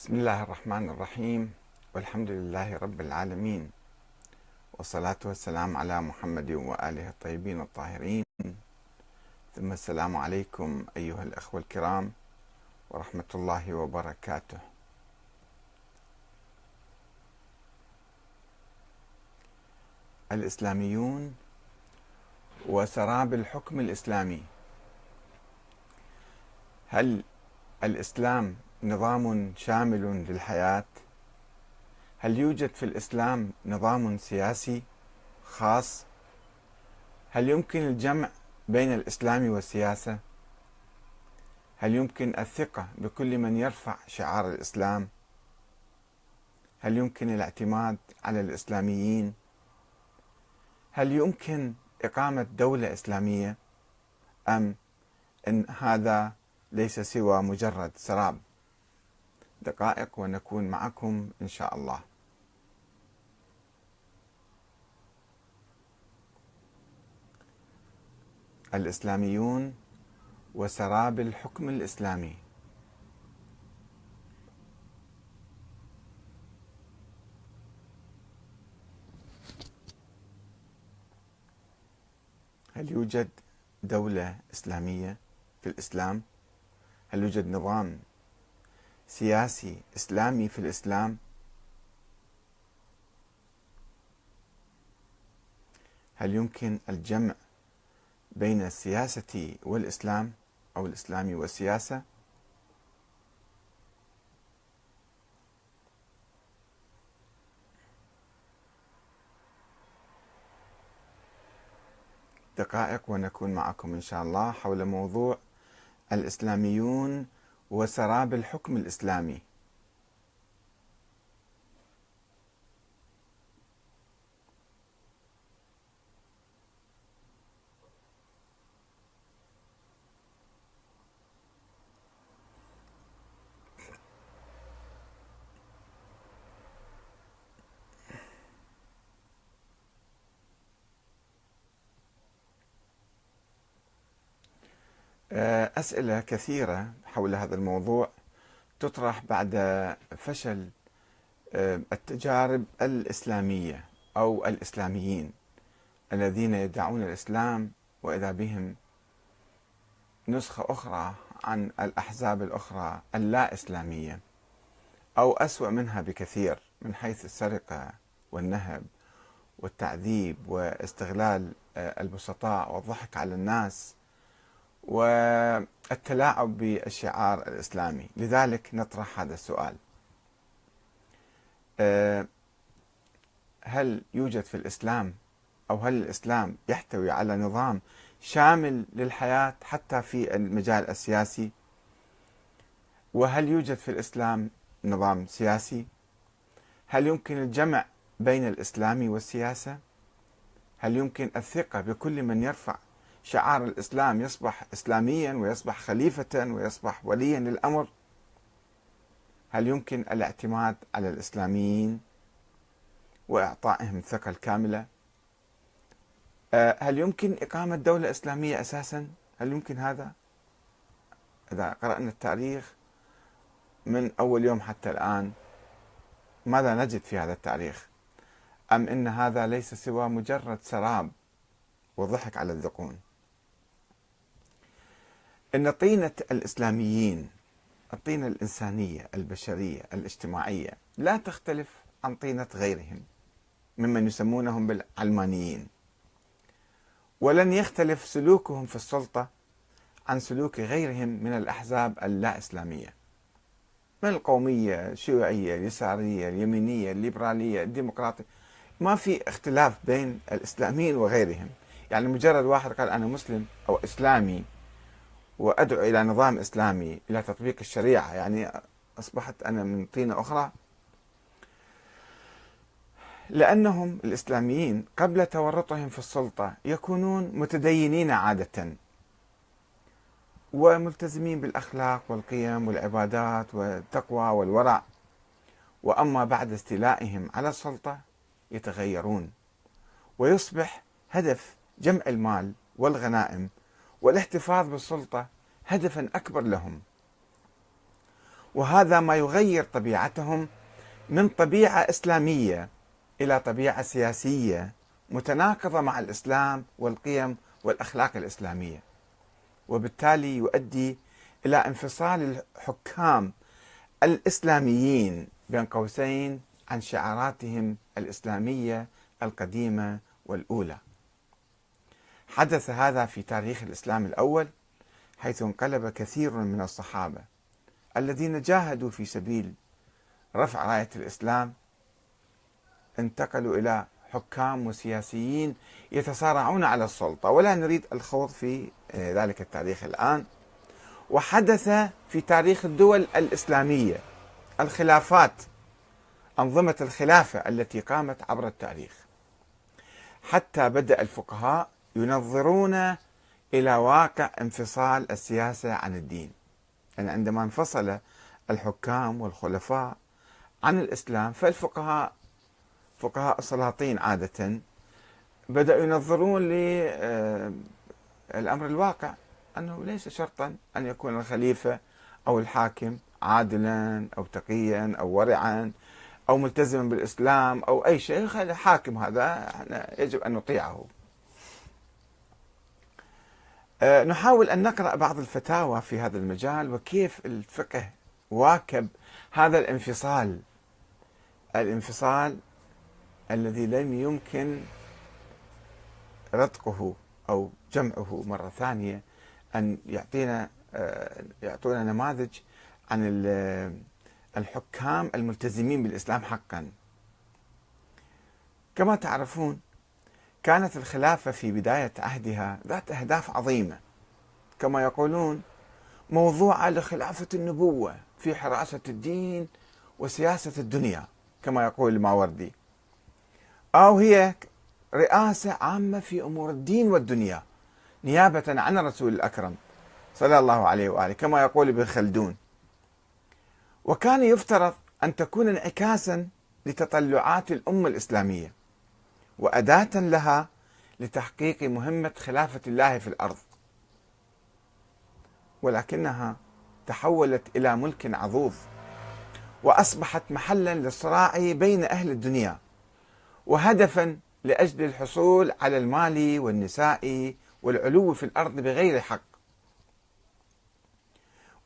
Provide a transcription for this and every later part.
بسم الله الرحمن الرحيم. والحمد لله رب العالمين. والصلاة والسلام على محمد وآله الطيبين الطاهرين. ثم السلام عليكم أيها الأخوة الكرام ورحمة الله وبركاته. الإسلاميون وسراب الحكم الإسلامي. هل الإسلام نظام شامل للحياة؟ هل يوجد في الإسلام نظام سياسي خاص؟ هل يمكن الجمع بين الإسلام والسياسة؟ هل يمكن الثقة بكل من يرفع شعار الإسلام؟ هل يمكن الاعتماد على الإسلاميين؟ هل يمكن إقامة دولة إسلامية؟ أم أن هذا ليس سوى مجرد سراب؟ دقائق ونكون معكم إن شاء الله الإسلاميون وسراب الحكم الإسلامي هل يوجد دولة إسلامية في الإسلام؟ هل يوجد نظام سياسي إسلامي في الإسلام. هل يمكن الجمع بين السياسة والإسلام أو الإسلام والسياسة؟ دقائق ونكون معكم إن شاء الله حول موضوع الإسلاميون وسراب الحكم الإسلامي. آه، أسئلة كثيرة. حول هذا الموضوع تطرح بعد فشل آه، التجارب الإسلامية أو الإسلاميين الذين يدعون الإسلام وإذا بهم نسخة أخرى عن الأحزاب الأخرى اللا إسلامية أو أسوأ منها بكثير من حيث السرقة والنهب والتعذيب واستغلال آه، البسطاء والضحك على الناس والتلاعب بالشعار الإسلامي. لذلك نطرح هذا السؤال. أه، هل يوجد في الإسلام أو هل الإسلام يحتوي على نظام شامل للحياة حتى في المجال السياسي؟ وهل يوجد في الإسلام نظام سياسي؟ هل يمكن الجمع بين الإسلام والسياسة؟ هل يمكن الثقة بكل من يرفع شعار الإسلام يصبح إسلاميا ويصبح خليفة ويصبح وليا للأمر. هل يمكن الاعتماد على الإسلاميين وإعطائهم الثقة الكاملة؟ آه، هل يمكن إقامة دولة إسلامية أساسا؟ هل يمكن هذا؟ إذا قرأنا التاريخ من أول يوم حتى الآن ماذا نجد في هذا التاريخ؟ أم إن هذا ليس سوى مجرد سراب وضحك على الذقون؟ إن طينة الإسلاميين الطينة الإنسانية البشرية الاجتماعية لا تختلف عن طينة غيرهم ممن يسمونهم بالعلمانيين. ولن يختلف سلوكهم في السلطة عن سلوك غيرهم من الأحزاب اللا اسلاميه من القومية؟ الشيوعيه اليساريه اليمينيه الليبراليه الديمقراطيه ما في اختلاف بين الإسلاميين وغيرهم. يعني مجرد واحد قال أنا مسلم أو إسلامي وأدعو إلى نظام إسلامي إلى تطبيق الشريعة. يعني أصبحت أنا من طينة أخرى. لأنهم الإسلاميين قبل تورطهم في السلطة يكونون متدينين عادة وملتزمين بالأخلاق والقيم والعبادات والتقوى والورع. وأما بعد استيلائهم على السلطة يتغيرون ويصبح هدف جمع المال والغنائم والاحتفاظ بالسلطة هدفا أكبر لهم. وهذا ما يغير طبيعتهم من طبيعة إسلامية إلى طبيعة سياسية متناقضة مع الإسلام والقيم والأخلاق الإسلامية. وبالتالي يؤدي إلى انفصال الحكام الإسلاميين بين قوسين عن شعاراتهم الإسلامية القديمة والأولى. حدث هذا في تاريخ الإسلام الأول حيث انقلب كثير من الصحابة الذين جاهدوا في سبيل رفع راية الإسلام انتقلوا إلى حكام وسياسيين يتصارعون على السلطة ولا نريد الخوض في ذلك التاريخ الآن. وحدث في تاريخ الدول الإسلامية الخلافات أنظمة الخلافة التي قامت عبر التاريخ. حتى بدأ الفقهاء ينظرون إلى واقع انفصال السياسة عن الدين. يعني عندما انفصل الحكام والخلفاء عن الإسلام فالفقهاء فقهاء السلاطين عادة بدأوا ينظرون للأمر الواقع أنه ليس شرطا أن يكون الخليفة أو الحاكم عادلا أو تقيا أو ورعا أو ملتزما بالإسلام أو أي شيء. حاكم هذا يجب أن نطيعه. نحاول أن نقرأ بعض الفتاوى في هذا المجال وكيف الفقه واكب هذا الانفصال. الانفصال الذي لم يمكن رتقه أو جمعه مرة ثانية أن يعطينا أه، يعطونا نماذج عن الحكام الملتزمين بالإسلام حقا. كما تعرفون كانت الخلافة في بداية عهدها ذات أهداف عظيمة. كما يقولون موضوعة لخلافة النبوة في حراسة الدين وسياسة الدنيا كما يقول الماوردي. أو هي رئاسة عامة في أمور الدين والدنيا نيابة عن الرسول الأكرم صلى الله عليه وآله كما يقول ابن خلدون. وكان يفترض أن تكون انعكاسا لتطلعات الأمة الإسلامية. وأداة لها لتحقيق مهمة خلافة الله في الأرض. ولكنها تحولت إلى ملك عظوظ وأصبحت محلا للصراع بين أهل الدنيا وهدفا لأجل الحصول على المال والنساء والعلو في الأرض بغير حق.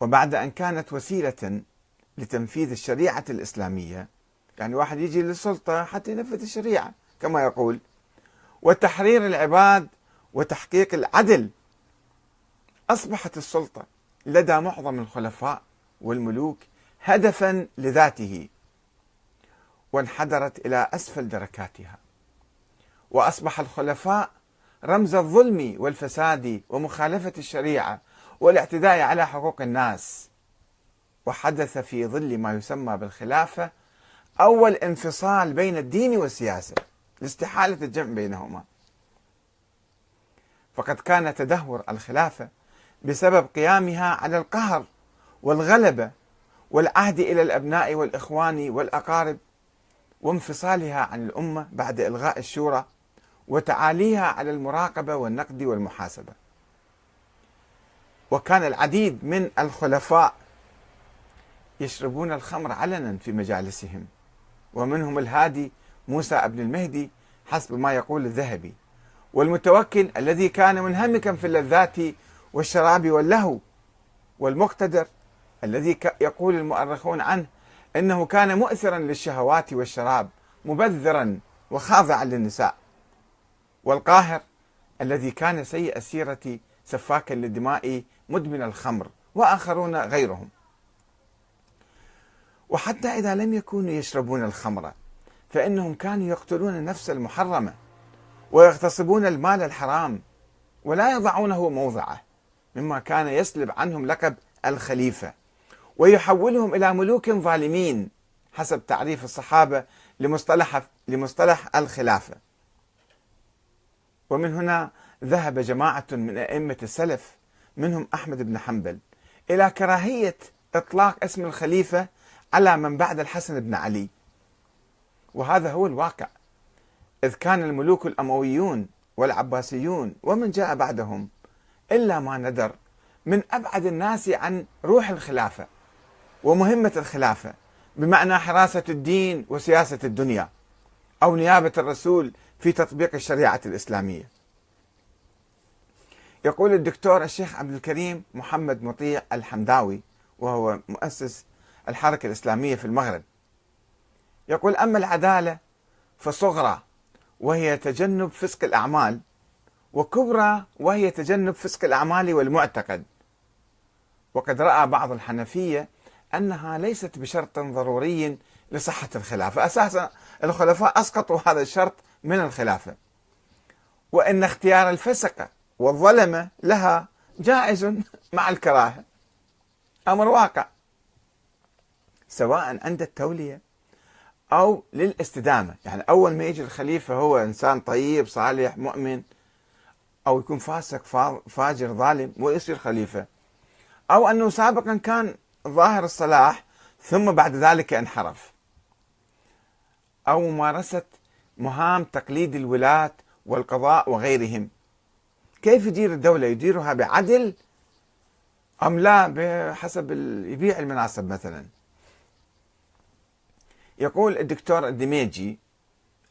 وبعد أن كانت وسيلة لتنفيذ الشريعة الإسلامية يعني واحد يجي للسلطة حتى ينفذ الشريعة كما يقول وتحرير العباد وتحقيق العدل. أصبحت السلطة لدى معظم الخلفاء والملوك هدفا لذاته وانحدرت إلى أسفل دركاتها. وأصبح الخلفاء رمز الظلم والفساد ومخالفة الشريعة والاعتداء على حقوق الناس. وحدث في ظل ما يسمى بالخلافة أول انفصال بين الدين والسياسة. لاستحالة الجمع بينهما. فقد كان تدهور الخلافة بسبب قيامها على القهر والغلبة والعهد إلى الأبناء والإخوان والأقارب وانفصالها عن الأمة بعد إلغاء الشورى وتعاليها على المراقبة والنقد والمحاسبة. وكان العديد من الخلفاء يشربون الخمر علنا في مجالسهم ومنهم الهادي موسى أبن المهدي حسب ما يقول الذهبي. والمتوكل الذي كان منهمكا في اللذات والشراب واللهو والمقتدر الذي يقول المؤرخون عنه إنه كان مؤثرا للشهوات والشراب مبذرا وخاضعا للنساء. والقاهر الذي كان سيء السيرة سفاكا للدماء مدمن الخمر وآخرون غيرهم. وحتى إذا لم يكونوا يشربون الخمر فإنهم كانوا يقتلون النفس المحرمة ويغتصبون المال الحرام ولا يضعونه موضعه مما كان يسلب عنهم لقب الخليفة ويحولهم إلى ملوك ظالمين حسب تعريف الصحابة لمصطلح لمصطلح الخلافة. ومن هنا ذهب جماعة من أئمة السلف منهم أحمد بن حنبل إلى كراهية إطلاق اسم الخليفة على من بعد الحسن بن علي. وهذا هو الواقع. إذ كان الملوك الأمويون والعباسيون ومن جاء بعدهم إلا ما ندر من أبعد الناس عن روح الخلافة ومهمة الخلافة بمعنى حراسة الدين وسياسة الدنيا أو نيابة الرسول في تطبيق الشريعة الإسلامية. يقول الدكتور الشيخ عبد الكريم محمد مطيع الحمداوي وهو مؤسس الحركة الإسلامية في المغرب يقول أما العدالة فصغرى وهي تجنب فسق الأعمال وكبرى وهي تجنب فسق الأعمال والمعتقد. وقد رأى بعض الحنفية أنها ليست بشرط ضروري لصحة الخلافة. أساسا الخلفاء أسقطوا هذا الشرط من الخلافة. وأن اختيار الفسقة والظلمة لها جائز مع الكراهة. أمر واقع سواء عند التولية أو للاستدامة. يعني أول ما يجي الخليفة هو إنسان طيب صالح مؤمن أو يكون فاسق فاجر ظالم ويصير خليفة. أو أنه سابقا كان ظاهر الصلاح ثم بعد ذلك انحرف. أو ممارسة مهام تقليد الولاة والقضاء وغيرهم. كيف يدير الدولة؟ يديرها بعدل أم لا؟ بحسب يبيع المناصب مثلا. يقول الدكتور الدميجي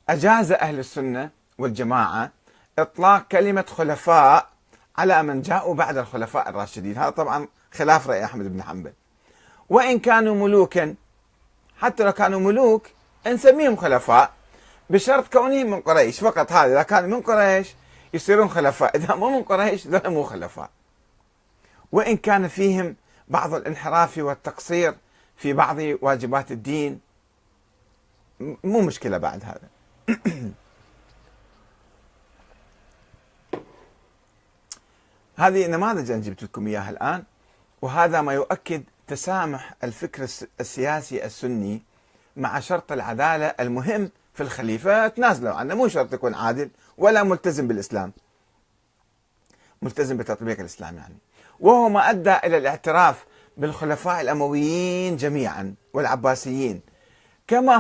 أجاز أهل السنة والجماعة إطلاق كلمة خلفاء على من جاءوا بعد الخلفاء الراشدين. هذا طبعا خلاف رأي أحمد بن حنبل. وإن كانوا ملوكا حتى لو كانوا ملوك نسميهم خلفاء بشرط كونهم من قريش. فقط هذا إذا كانوا من قريش يصيرون خلفاء. إذا مو من قريش ذولا مو خلفاء. وإن كان فيهم بعض الانحراف والتقصير في بعض واجبات الدين مو مشكلة بعد هذا. هذه نماذج أنا جبت لكم إياها الآن وهذا ما يؤكد تسامح الفكر السياسي السني مع شرط العدالة المهم في الخليفة تنازلوا عنه. مو شرط يكون عادل ولا ملتزم بالإسلام. ملتزم بتطبيق الإسلام يعني. وهو ما أدى إلى الاعتراف بالخلفاء الأمويين جميعا والعباسيين. كما